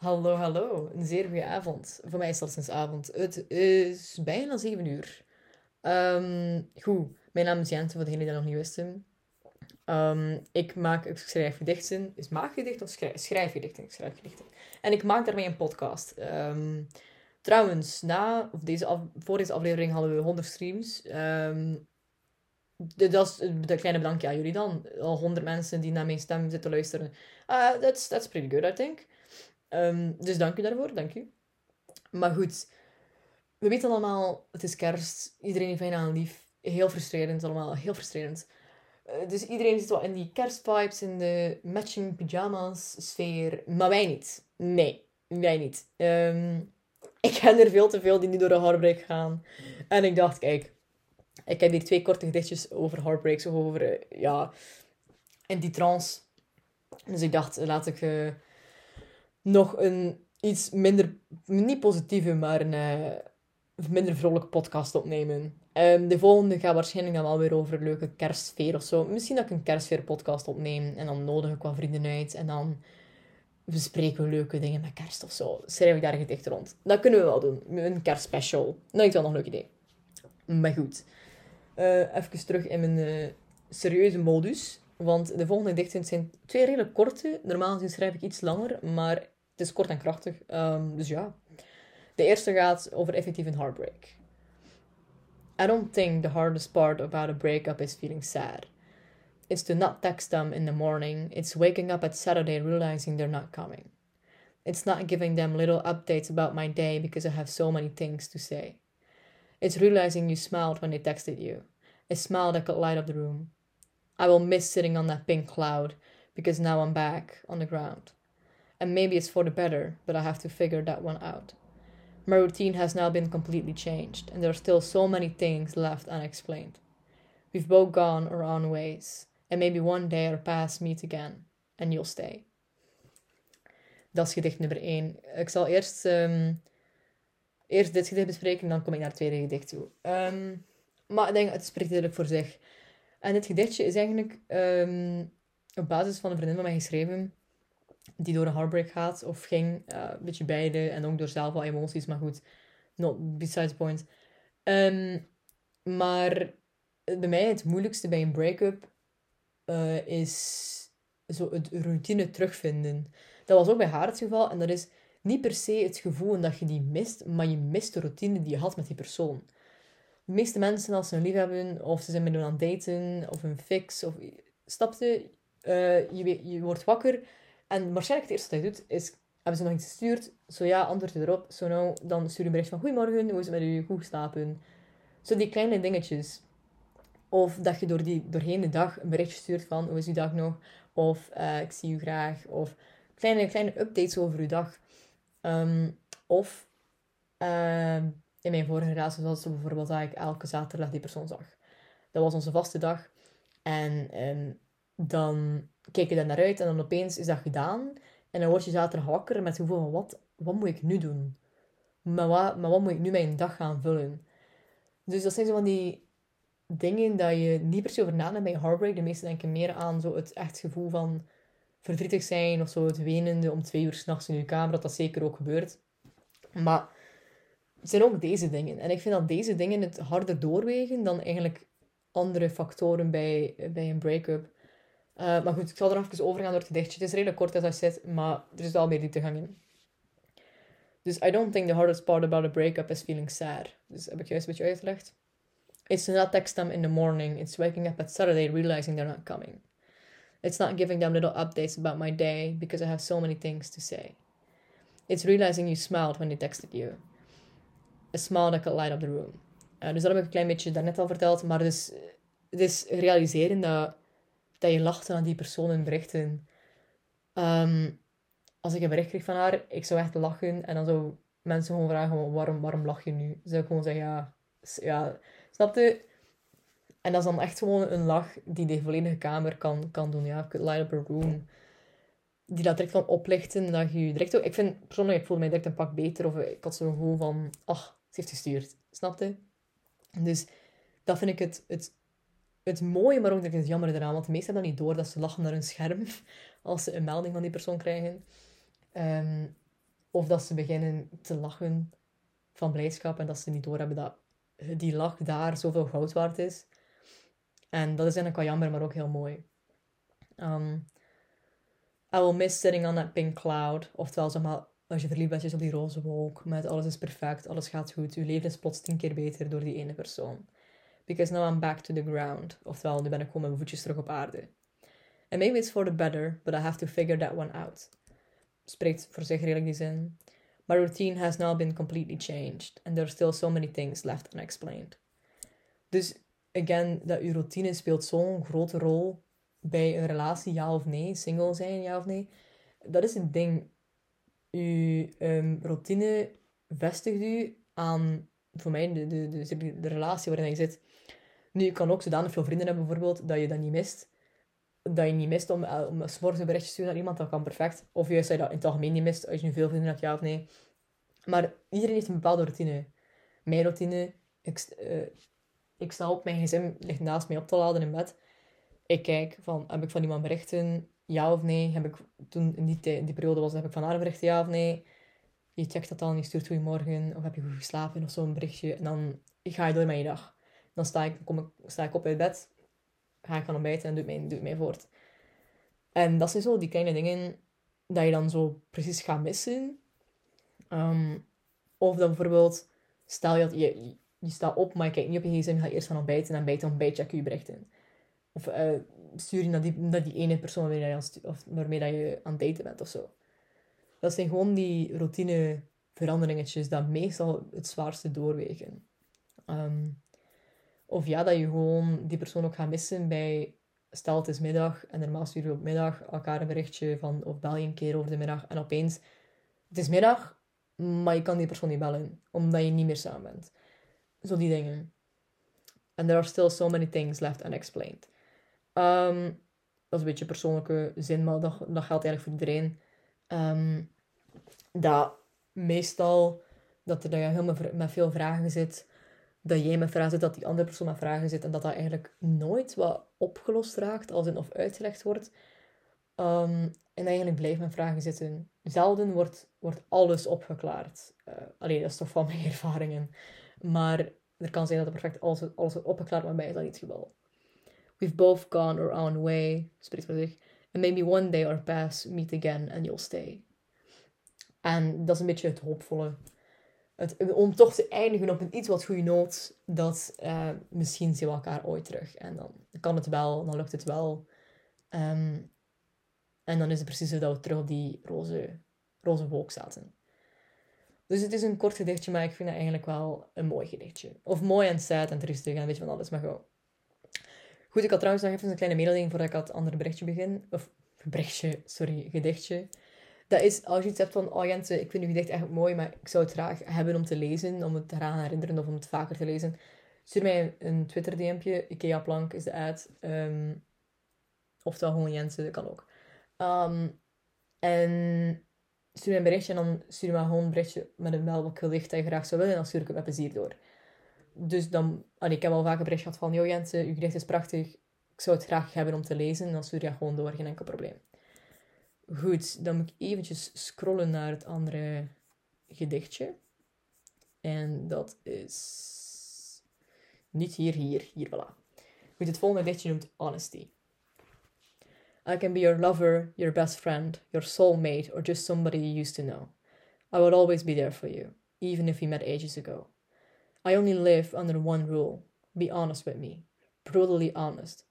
Hallo, hallo. Een zeer goede avond. Voor mij is dat sinds avond. Het is bijna 7 uur. Ehm, goed, mijn naam is Jente, voor degenen die dat nog niet wisten. Ehm, ik maak, ik schrijf gedichten. Is maak gedichten of schrijf, gedichten? Schrijf gedichten. En ik maak daarmee een podcast. Ehm, trouwens, na, of deze af, voor deze aflevering hadden we 100 streams. dat is een kleine bedankje aan jullie dan. Al 100 mensen die naar mijn stem zitten luisteren. Uh, that's, that's pretty good, I think. Um, dus dank u daarvoor, dank u. Maar goed, we weten allemaal, het is kerst. Iedereen heeft bijna een lief. Heel frustrerend allemaal, heel frustrerend. Uh, dus iedereen zit wel in die kerstvibes, in de matching pyjama's sfeer. Maar wij niet. Nee, wij niet. Um, ik ken er veel te veel die nu door een heartbreak gaan. En ik dacht, kijk, ik heb hier twee korte gedichtjes over heartbreaks, over, uh, ja, en die trance. Dus ik dacht, laat ik... Uh, nog een iets minder, niet positieve, maar een uh, minder vrolijke podcast opnemen. Um, de volgende gaat waarschijnlijk dan wel weer over leuke kerstsfeer of zo. Misschien dat ik een kerstsfeer podcast opneem en dan nodig ik wat vrienden uit en dan bespreken we leuke dingen met kerst of zo. Schrijf ik daar gedicht rond. Dat kunnen we wel doen. Een kerstspecial. Nou, ik wel nog een leuk idee. Maar goed. Uh, even terug in mijn uh, serieuze modus. Want de volgende gedichten zijn twee redelijk korte. Normaal gezien schrijf ik iets langer, maar het is kort en krachtig. Um, dus ja. De eerste gaat over effectief een heartbreak. I don't think the hardest part about a breakup is feeling sad. It's to not text them in the morning. It's waking up at Saturday realizing they're not coming. It's not giving them little updates about my day because I have so many things to say. It's realizing you smiled when they texted you. A smile that could light up the room. I will miss sitting on that pink cloud because now I'm back on the ground. And maybe it's for the better, but I have to figure that one out. My routine has now been completely changed, and there are still so many things left unexplained. We've both gone our own ways, and maybe one day our paths meet again, and you'll stay. Dat is gedicht nummer 1. Ik zal eerst, um, eerst dit gedicht bespreken, en dan kom ik naar het tweede gedicht toe. Um, maar ik denk, het spreekt redelijk voor zich. En dit gedichtje is eigenlijk um, op basis van een vriendin van mij geschreven, die door een heartbreak gaat, of ging, uh, een beetje beide, en ook door zelf wel emoties, maar goed, not besides the point. Um, maar bij mij het moeilijkste bij een break-up uh, is zo het routine terugvinden. Dat was ook bij haar het geval, en dat is niet per se het gevoel dat je die mist, maar je mist de routine die je had met die persoon de meeste mensen, als ze een lief hebben, of ze zijn met aan het daten, of een fix, of stapte, uh, je, je wordt wakker. En waarschijnlijk het eerste wat je doet, is, hebben ze nog iets gestuurd? Zo ja, antwoord erop. Zo nou, dan stuur je een bericht van, goedemorgen, hoe is het met u, goed slapen? Zo die kleine dingetjes. Of dat je door die, doorheen de dag een berichtje stuurt van, hoe is uw dag nog? Of, uh, ik zie u graag. Of kleine, kleine updates over uw dag. Um, of, uh, in mijn vorige relatie was bijvoorbeeld dat ik elke zaterdag die persoon zag. Dat was onze vaste dag. En um, dan kijk je daar naar uit en dan opeens is dat gedaan. En dan word je zaterdag wakker met het gevoel van, wat, wat moet ik nu doen? Maar wat, maar wat moet ik nu mijn dag gaan vullen? Dus dat zijn zo van die dingen dat je niet per se over nadenkt bij heartbreak. De meesten denken meer aan zo het echt gevoel van verdrietig zijn of zo het wenende om twee uur s'nachts in je kamer. Dat dat zeker ook gebeurt. Maar zijn ook deze dingen. En ik vind dat deze dingen het harder doorwegen dan eigenlijk andere factoren bij, bij een break-up. Uh, maar goed, ik zal er even overgaan door het gedichtje. Het is redelijk kort als hij zit, maar er is wel meer dieptegang in. Dus I don't think the hardest part about a breakup is feeling sad. Dus heb ik juist een beetje uitgelegd. It's not text them in the morning. It's waking up at Saturday realizing they're not coming. It's not giving them little updates about my day because I have so many things to say. It's realizing you smiled when they texted you smile that could light up the room. Uh, dus dat heb ik een klein beetje daarnet al verteld. Maar dus, het is realiseren dat, dat je lacht aan die persoon in berichten. Als ik een bericht kreeg van haar, ik zou echt lachen. En dan zou mensen gewoon vragen, waarom, waarom lach je nu? Zou ik gewoon zeggen, ja, ja snapte? En dat is dan echt gewoon een lach die de volledige kamer kan, kan doen. Ja, light up a room. Die dat direct kan oplichten. Dat je direct ook... Ik vind persoonlijk, ik voelde mij direct een pak beter. Of ik had zo'n gevoel van, ach, ze heeft gestuurd. Snapte? Dus dat vind ik het, het, het mooie, maar ook het jammer eraan. Want de meesten hebben dan niet door dat ze lachen naar hun scherm als ze een melding van die persoon krijgen. Um, Of dat ze beginnen te lachen van blijdschap en dat ze niet doorhebben dat die lach daar zoveel goud waard is. En dat is eigenlijk wel jammer, maar ook heel mooi. Um, I will miss sitting on that pink cloud. Oftewel, als je verliefd bent, op die roze wolk. Met alles is perfect, alles gaat goed. Je leven is plots tien keer beter door die ene persoon. Because now I'm back to the ground. Oftewel, nu ben ik gewoon mijn voetjes terug op aarde. And maybe it's for the better, but I have to figure that one out. Spreekt voor zich redelijk die zin. My routine has now been completely changed. And there are still so many things left unexplained. Dus, again, dat uw routine speelt zo'n grote rol bij een relatie, ja of nee. Single zijn, ja of nee. Dat is een ding. Um, routine vestigt u aan, voor mij, de, de, de, de relatie waarin je zit. Nu, je kan ook zodanig veel vrienden hebben, bijvoorbeeld, dat je dat niet mist. Dat je niet mist om, eh, om een berichtje te sturen naar iemand, dat kan perfect. Of juist dat je dat in het algemeen niet mist, als je nu veel vrienden hebt, ja of nee. Maar iedereen heeft een bepaalde routine. Mijn routine, ik, uh, ik sta op, mijn gezin ligt naast mij op te laden in bed. Ik kijk van, heb ik van iemand berichten, ja of nee? Heb ik, toen in die, die periode was, heb ik van haar berichten, ja of nee? Je checkt dat dan, je stuurt goeiemorgen, of heb je goed geslapen, of zo'n berichtje. En dan ga je door met je dag. Dan sta ik, kom ik, sta ik op uit bed, ga ik gaan ontbijten en doe mij, doe mij voort. En dat zijn zo die kleine dingen dat je dan zo precies gaat missen. Um, of dan bijvoorbeeld, stel je dat je, je staat op, maar je kijkt niet op je gsm, je gaat eerst gaan ontbijten en bij het ontbijt check je je berichten. Of uh, stuur je naar die, ene persoon waarmee, je, of waarmee dat je aan het daten bent of zo. Dat zijn gewoon die routine veranderingetjes dat meestal het zwaarste doorwegen. Um, of ja, dat je gewoon die persoon ook gaat missen bij... Stel, het is middag en normaal stuur je op middag elkaar een berichtje van... Of bel je een keer over de middag en opeens... Het is middag, maar je kan die persoon niet bellen. Omdat je niet meer samen bent. Zo die dingen. And there are still so many things left unexplained. Um, dat is een beetje persoonlijke zin, maar dat, dat geldt eigenlijk voor iedereen. Um, dat meestal dat er dat je helemaal met veel vragen zit, dat jij met vragen zit, dat die andere persoon met vragen zit en dat dat eigenlijk nooit wat opgelost raakt als in of uitgelegd wordt. Um, en eigenlijk blijft met vragen zitten. Zelden wordt, wordt alles opgeklaard. Uh, allee, dat is toch van mijn ervaringen. Maar er kan zijn dat er perfect alles, alles wordt opgeklaard, maar bij is dat niet het geval. We've both gone our own way, spreekt voor zich. And maybe one day our paths meet again and you'll stay. En dat is een beetje het hoopvolle. Het, om toch te eindigen op een iets wat goede noot, dat uh, misschien zien we elkaar ooit terug. En dan kan het wel, dan lukt het wel. Um, en dan is het precies zo dat we terug op die roze, roze wolk zaten. Dus het is een kort gedichtje, maar ik vind het eigenlijk wel een mooi gedichtje. Of mooi en sad en triestig en weet je van alles, maar gewoon. Goed, ik had trouwens nog even een kleine mededeling voordat ik het andere berichtje begin. Of berichtje, sorry, gedichtje. Dat is als je iets hebt van, oh Jente, ik vind uw gedicht echt mooi, maar ik zou het graag hebben om te lezen, om het eraan herinneren of om het vaker te lezen. Stuur mij een Twitter-DM'tje, Ikea Plank is de ad. Um, oftewel gewoon Jensen, dat kan ook. Um, en stuur mij een berichtje en dan stuur me gewoon een berichtje met een wel wat gedicht dat je graag zou willen en dan stuur ik het met plezier door dus dan, ik heb al vaak een bericht gehad van, joh Jensen, uw gedicht is prachtig, ik zou het graag hebben om te lezen. En dan stuur je gewoon door, geen enkel probleem. Goed, dan moet ik eventjes scrollen naar het andere gedichtje. En dat is niet hier, hier, hier, voilà. Goed, het volgende gedichtje noemt Honesty. I can be your lover, your best friend, your soulmate, or just somebody you used to know. I will always be there for you, even if we met ages ago. I only live under one rule be honest with me, brutally honest.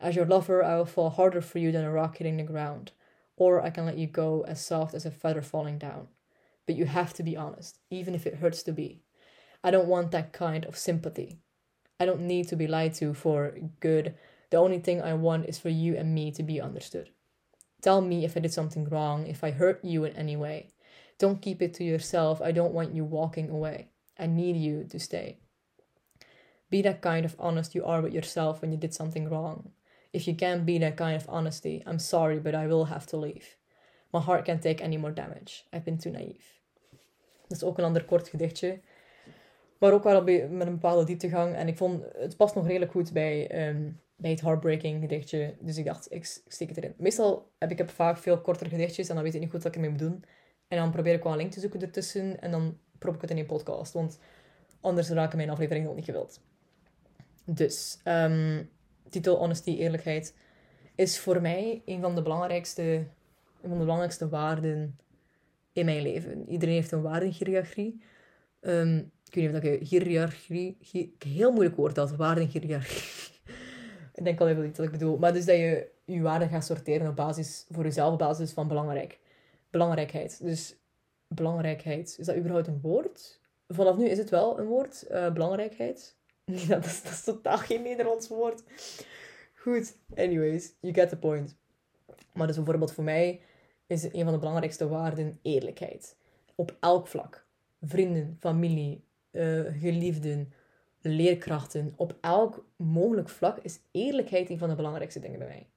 As your lover, I will fall harder for you than a rock hitting the ground, or I can let you go as soft as a feather falling down. But you have to be honest, even if it hurts to be. I don't want that kind of sympathy. I don't need to be lied to for good. The only thing I want is for you and me to be understood. Tell me if I did something wrong, if I hurt you in any way. Don't keep it to yourself. I don't want you walking away. I need you to stay. Be that kind of honest you are with yourself when you did something wrong. If you can't be that kind of honesty, I'm sorry, but I will have to leave. My heart can't take any more damage. I've been too naive. Dat is ook een ander kort gedichtje. Maar ook wel met een bepaalde dieptegang. En ik vond, het past nog redelijk goed bij, um, bij het heartbreaking gedichtje. Dus ik dacht, ik steek het erin. Meestal heb ik heb vaak veel kortere gedichtjes en dan weet ik niet goed wat ik ermee moet doen. En dan probeer ik wel een link te zoeken ertussen. En dan prop ik het in een podcast. Want anders raken mijn afleveringen ook niet gewild. Dus, ehm, titel Honesty, Eerlijkheid is voor mij een van de belangrijkste, van de belangrijkste waarden in mijn leven. Iedereen heeft een waardenhiërarchie. Um, ik weet niet of ik hiërarchie... Hi, heel moeilijk woord dat, waardenhiërarchie. ik denk al even niet wat ik bedoel. Maar dus dat je je waarden gaat sorteren op basis, voor jezelf op basis van belangrijk. Belangrijkheid. Dus belangrijkheid, is dat überhaupt een woord? Vanaf nu is het wel een woord, uh, belangrijkheid. dat, is, dat is totaal geen Nederlands woord. Goed, anyways, you get the point. Maar dus bijvoorbeeld voor mij is een van de belangrijkste waarden eerlijkheid. Op elk vlak. Vrienden, familie, uh, geliefden, leerkrachten. Op elk mogelijk vlak is eerlijkheid een van de belangrijkste dingen bij mij.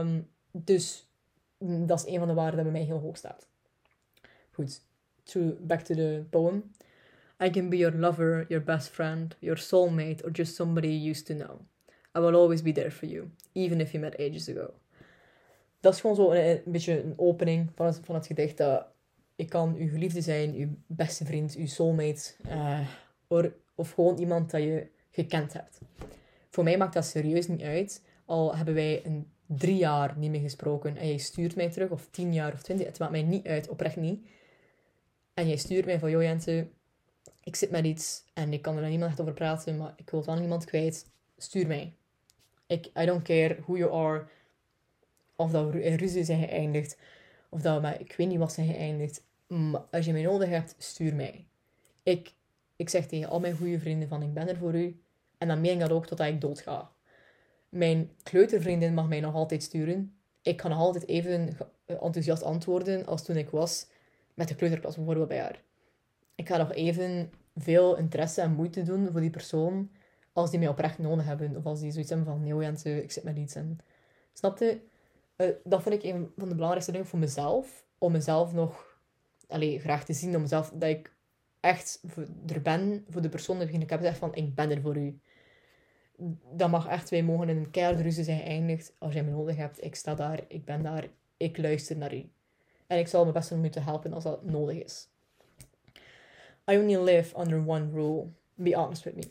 Um, dus mm, dat is een van de waarden die bij mij heel hoog staat. Goed, to, back to the poem. I can be your lover, your best friend, your soulmate, or just somebody you used to know. I will always be there for you, even if you met ages ago. Dat is gewoon zo een, beetje een opening van het, van het gedicht. Dat ik kan uw geliefde zijn, uw beste vriend, uw soulmate. Or, of gewoon iemand dat je gekend hebt. Voor mij maakt dat serieus niet uit. Al hebben wij een drie jaar niet meer gesproken en jij stuurt mij terug, of tien jaar of twintig, het maakt mij niet uit, oprecht niet. En jij stuurt mij van, joh Jente, ik zit met iets en ik kan er niemand echt over praten, maar ik wil het wel iemand kwijt. Stuur mij. Ik, I don't care who you are, of dat we in ruzie zijn geëindigd, of dat we met, ik weet niet wat zijn geëindigd. Maar als je mij nodig hebt, stuur mij. Ik, ik zeg tegen al mijn goede vrienden van, ik ben er voor u. En dan meen ik dat ook totdat ik dood ga. Mijn kleutervriendin mag mij nog altijd sturen. Ik kan nog altijd even enthousiast antwoorden als toen ik was met de kleuterklas bijvoorbeeld bij haar. Ik ga nog even veel interesse en moeite doen voor die persoon als die mij oprecht nodig hebben. Of als die zoiets hebben van, nee Jente, ik zit met iets. En, snapte? Uh, dat vind ik een van de belangrijkste dingen voor mezelf. Om mezelf nog allez, graag te zien. Om mezelf, dat ik echt er ben voor de persoon die ik heb gezegd van, ik ben er voor u dat mag echt, wij mogen in een keiharde ruzie zijn geëindigd. Als jij me nodig hebt, ik sta daar, ik ben daar, ik luister naar u. En ik zal mijn best moeten helpen als dat nodig is. I only live under one rule. Be honest with me.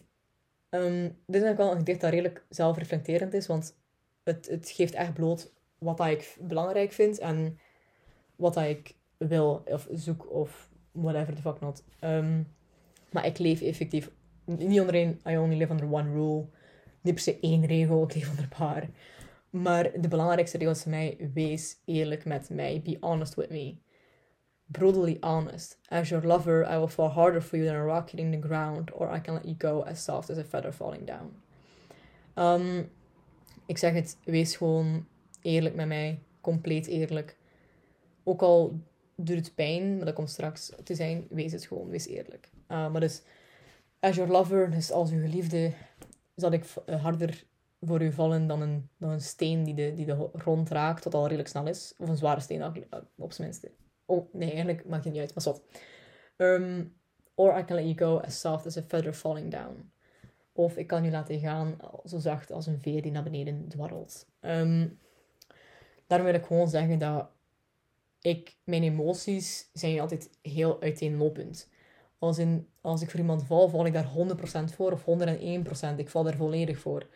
Um, dit is eigenlijk wel een gedicht dat redelijk zelfreflecterend is, want het, het geeft echt bloot wat dat ik belangrijk vind en wat dat ik wil of zoek of whatever the fuck not. Um, maar ik leef effectief niet onder één I only live under one rule niet per se één regel, ik leef onder een paar. Maar de belangrijkste regel is voor mij, wees eerlijk met mij. Be honest with me. Brutally honest. As your lover, I will fall harder for you than a rock hitting the ground, or I can let you go as soft as a feather falling down. Um, ik zeg het, wees gewoon eerlijk met mij. Compleet eerlijk. Ook al doet het pijn, maar dat komt straks te zijn, wees het gewoon, wees eerlijk. Uh, maar dus, as your lover, dus als uw geliefde, zal ik eh, harder voor u vallen dan een, dan een steen die de, die de grond raakt, wat al redelijk snel is. Of een zware steen, eh, op zijn minste. Oh, nee, eigenlijk maakt het niet uit, maar zot. Um, or I can let you go as soft as a feather falling down. Of ik kan u laten gaan zo zacht als een veer die naar beneden dwarrelt. Um, daarom wil ik gewoon zeggen dat ik, mijn emoties zijn altijd heel uiteenlopend. Als, in, als ik voor iemand val, val ik daar 100% voor of 101%. Ik val daar volledig voor.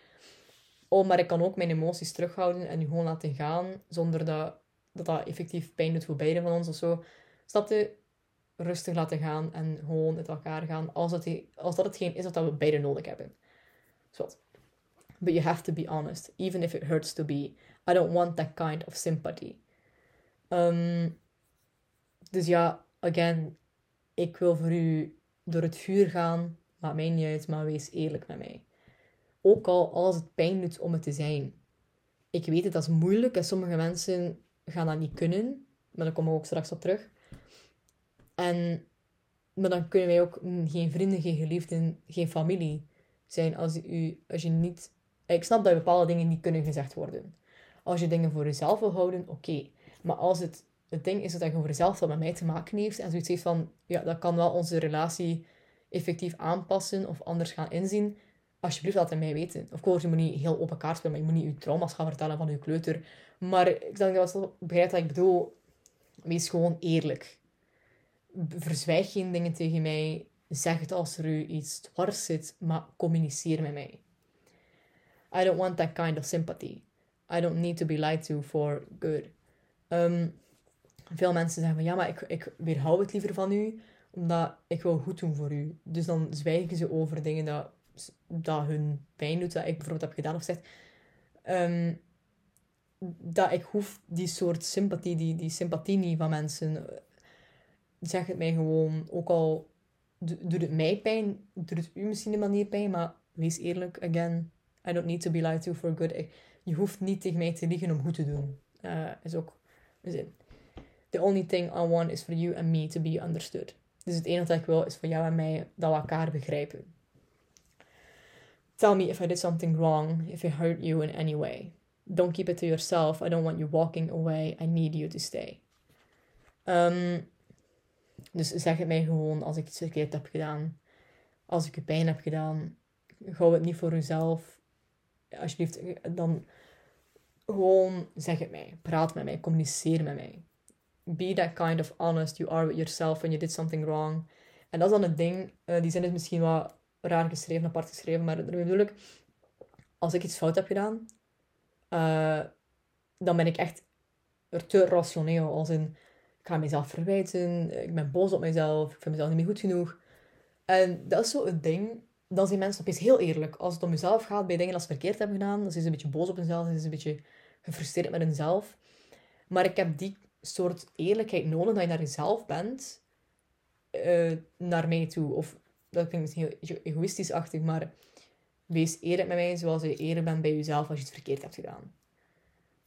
Oh, maar ik kan ook mijn emoties terughouden en die gewoon laten gaan, zonder dat dat, dat effectief pijn doet voor beide van ons of zo. Stapte rustig laten gaan en gewoon met elkaar gaan, als dat, als dat hetgeen is wat we beide nodig hebben. Zo. But you have to be honest, even if it hurts to be. I don't want that kind of sympathy. Um, dus ja, again, ik wil voor u door het vuur gaan, maakt mij niet uit, maar wees eerlijk met mij. Ook al als het pijn doet om het te zijn. Ik weet het, dat is moeilijk en sommige mensen gaan dat niet kunnen, maar daar komen we ook straks op terug. En, maar dan kunnen wij ook geen vrienden, geen geliefden, geen familie zijn als, u, als je niet... Ik snap dat bepaalde dingen niet kunnen gezegd worden. Als je dingen voor jezelf wil houden, oké. Maar als het het ding is dat hij voor jezelf wat met mij te maken heeft. En zoiets heeft van, ja, dat kan wel onze relatie effectief aanpassen of anders gaan inzien. Alsjeblieft, laat het mij weten. Of course, je moet niet heel open kaart spelen, maar je moet niet je trauma's gaan vertellen van je kleuter. Maar ik denk dat je begrijpt wat ik bedoel. Wees gewoon eerlijk. verzwijg geen dingen tegen mij. Zeg het als er u iets dwars zit, maar communiceer met mij. I don't want that kind of sympathy. I don't need to be lied to for good. Ehm, veel mensen zeggen van ja, maar ik, ik weerhoud het liever van u, omdat ik wil goed doen voor u. Dus dan zwijgen ze over dingen dat, dat hun pijn doet, dat ik bijvoorbeeld heb gedaan of zegt. Um, dat ik hoef die soort sympathie, die, die sympathie niet van mensen. Zeg het mij gewoon, ook al doet het mij pijn, doet het u misschien een manier pijn, maar wees eerlijk, again, I don't need to be lied to for good. Je hoeft niet tegen mij te liegen om goed te doen. Uh, is ook zin. The only thing I want is for you and me to be understood. Dus het enige wat ik wil is voor jou en mij dat we elkaar begrijpen. Tell me if I did something wrong, if I hurt you in any way. Don't keep it to yourself. I don't want you walking away. I need you to stay. Um, dus zeg het mij gewoon als ik iets verkeerd heb gedaan. Als ik je pijn heb gedaan. Hou het niet voor jezelf. Alsjeblieft, dan gewoon zeg het mij. Praat met mij. Communiceer met mij. Be that kind of honest you are with yourself when you did something wrong. En dat is dan het ding. Uh, die zin is misschien wat raar geschreven, apart geschreven. Maar daarmee bedoel ik, als ik iets fout heb gedaan, uh, dan ben ik echt er te rationeel. Als in, ik ga mezelf verwijten, ik ben boos op mezelf, ik vind mezelf niet meer goed genoeg. En dat is zo het ding. Dan zijn mensen opeens heel eerlijk. Als het om jezelf gaat, bij dingen dat ze verkeerd hebben gedaan, dan zijn ze een beetje boos op hunzelf, dan zijn ze een beetje gefrustreerd met hunzelf. Maar ik heb die soort eerlijkheid nodig dat je naar jezelf bent, uh, naar mij toe. Of dat klinkt heel egoïstisch-achtig, maar wees eerlijk met mij zoals je eerlijk bent bij jezelf als je het verkeerd hebt gedaan.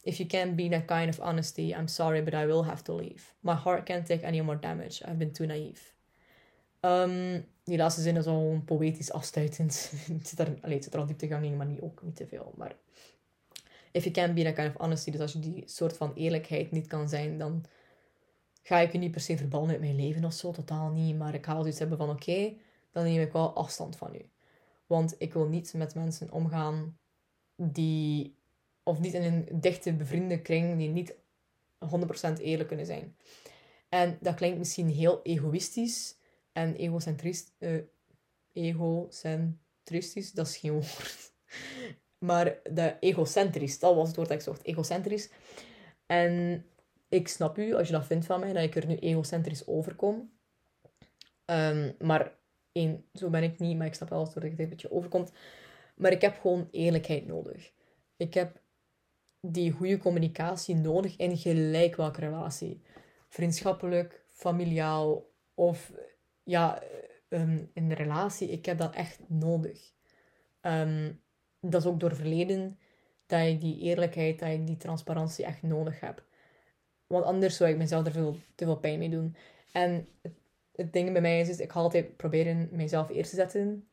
If you can't be that kind of honesty, I'm sorry, but I will have to leave. My heart can't take any more damage. I've been too naive. Um, die laatste zin is al poëtisch afstuitend. het, zit er, allez, het zit er al dieptegang in, maar niet, ook niet te veel. Maar if you can't be that kind of honesty, dus als je die soort van eerlijkheid niet kan zijn, dan ga ik je niet per se verbannen uit mijn leven of zo, totaal niet. Maar ik ga altijd hebben van oké, dan neem ik wel afstand van u. Want ik wil niet met mensen omgaan die, of niet in een dichte bevriende kring, die niet 100% eerlijk kunnen zijn. En dat klinkt misschien heel egoïstisch en egocentrisch, uh, egocentristisch, dat is geen woord. Maar de egocentrisch, dat was het woord dat ik zocht. Egocentrisch. En ik snap u, als je dat vindt van mij, dat ik er nu egocentrisch overkom. Um, maar één, zo ben ik niet, maar ik snap wel dat het een beetje overkomt. Maar ik heb gewoon eerlijkheid nodig. Ik heb die goede communicatie nodig in gelijk welke relatie. Vriendschappelijk, familiaal of ja, um, in de relatie. Ik heb dat echt nodig. Um, dat is ook door verleden dat ik die eerlijkheid, dat ik die transparantie echt nodig heb. Want anders zou ik mezelf er veel, te veel pijn mee doen. En het, ding bij mij is, is, ik ga altijd proberen mezelf eerst te zetten.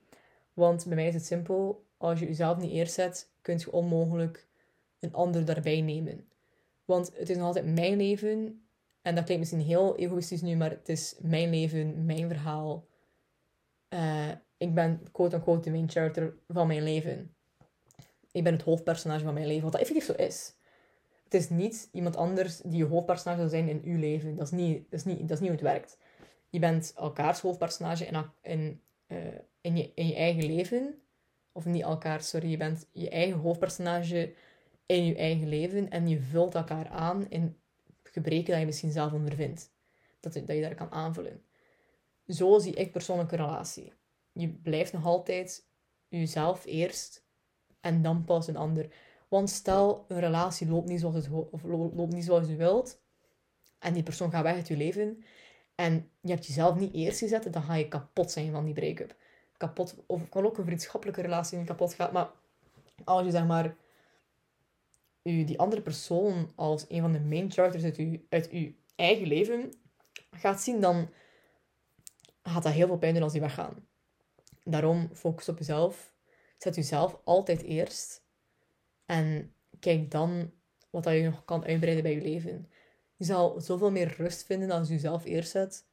Want bij mij is het simpel. Als je jezelf niet eerst zet, kun je onmogelijk een ander daarbij nemen. Want het is nog altijd mijn leven. En dat klinkt misschien heel egoïstisch nu, maar het is mijn leven, mijn verhaal. Uh, ik ben quote-unquote de main character van mijn leven ik ben het hoofdpersonage van mijn leven. Wat dat effectief zo is. Het is niet iemand anders die je hoofdpersonage zou zijn in uw leven. Dat is niet, dat is niet, dat is niet hoe het werkt. Je bent elkaars hoofdpersonage in, uh, in, je, in je eigen leven. Of niet elkaar, sorry. Je bent je eigen hoofdpersonage in je eigen leven. En je vult elkaar aan in gebreken dat je misschien zelf ondervindt. Dat, dat je daar kan aanvullen. Zo zie ik persoonlijke relatie. Je blijft nog altijd jezelf eerst en dan pas een ander. Want stel, een relatie loopt niet zoals, of loopt niet zoals je wilt en die persoon gaat weg uit je leven en je hebt jezelf niet eerst gezet, dan ga je kapot zijn van die break-up. Kapot, of kan ook een vriendschappelijke relatie kapot gaat, maar als je zeg maar u, die andere persoon als een van de main characters uit je, uit uw eigen leven gaat zien, dan gaat dat heel veel pijn doen als die weggaan. Daarom focus op jezelf Zet jezelf altijd eerst. En kijk dan wat dat je nog kan uitbreiden bij je leven. Je zal zoveel meer rust vinden als je jezelf eerst zet.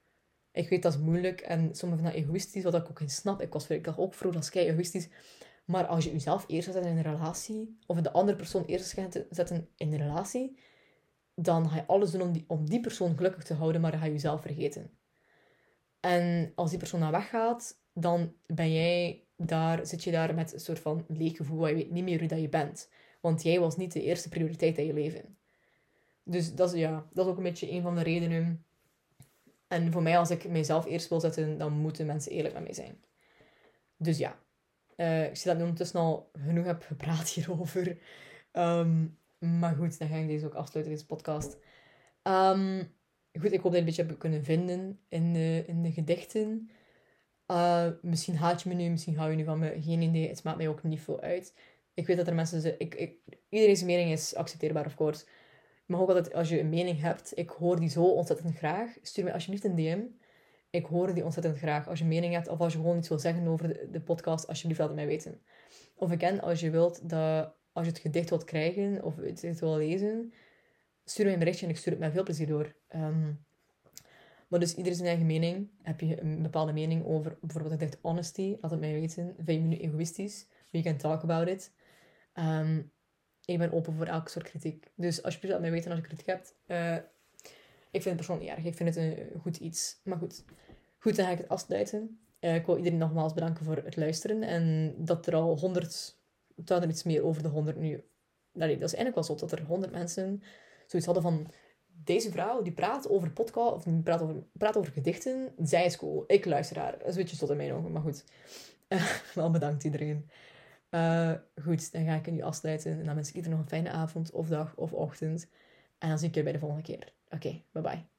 Ik weet dat is moeilijk en sommigen vinden dat egoïstisch, wat ik ook niet snap. Ik was ik ook vroeger als kei egoïstisch. Maar als je jezelf eerst zet in een relatie, of de andere persoon eerst gaat zetten in een relatie, dan ga je alles doen om die, om die persoon gelukkig te houden, maar dan ga je jezelf vergeten. En als die persoon dan weggaat, dan ben jij daar, zit je daar met een soort van leeg gevoel, waar je weet niet meer wie dat je bent. Want jij was niet de eerste prioriteit in je leven. Dus dat is, ja, dat is ook een beetje een van de redenen. En voor mij, als ik mijzelf eerst wil zetten, dan moeten mensen eerlijk met mij zijn. Dus ja, uh, ik zie dat ik ondertussen al genoeg heb gepraat hierover. Um, maar goed, dan ga ik deze ook afsluiten, deze podcast. Um, goed, ik hoop dat je een beetje hebt kunnen vinden in de, in de gedichten. Uh, misschien haat je me nu, misschien hou je nu van me. Geen idee, het maakt mij ook niet veel uit. Ik weet dat er mensen. Ik, ik, iedereen's mening is accepteerbaar, of course. Maar ook altijd, als je een mening hebt, ik hoor die zo ontzettend graag. Stuur me alsjeblieft een DM. Ik hoor die ontzettend graag. Als je een mening hebt, of als je gewoon iets wil zeggen over de, de podcast, alsjeblieft laat het mij weten. Of ik als je wilt, dat als je het gedicht wilt krijgen, of het wil lezen, stuur mij een berichtje en ik stuur het met veel plezier door. Um, maar dus iedereen zijn eigen mening. Heb je een bepaalde mening over bijvoorbeeld het gedicht Honesty? Laat het mij weten. Vind je me nu egoïstisch? We can talk about it. Um, ik ben open voor elke soort kritiek. Dus alsjeblieft laat mij weten als je kritiek hebt. Uh, ik vind het persoonlijk erg. Ik vind het een goed iets. Maar goed. Goed, dan ga ik het afsluiten. Uh, ik wil iedereen nogmaals bedanken voor het luisteren. En dat er al honderd... Het er iets meer over de honderd nu... Nee, dat is eigenlijk wel zo. Dat er honderd mensen zoiets hadden van... Deze vrouw, die praat over podcast... Of die praat over, praat over gedichten. Zij is cool. Ik luister haar. Dat is een beetje tot in mijn ogen. Maar goed. Wel bedankt iedereen. Uh, goed, dan ga ik nu afsluiten. En dan wens ik iedereen nog een fijne avond, of dag, of ochtend. En dan zie ik je bij de volgende keer. Oké, bye bye.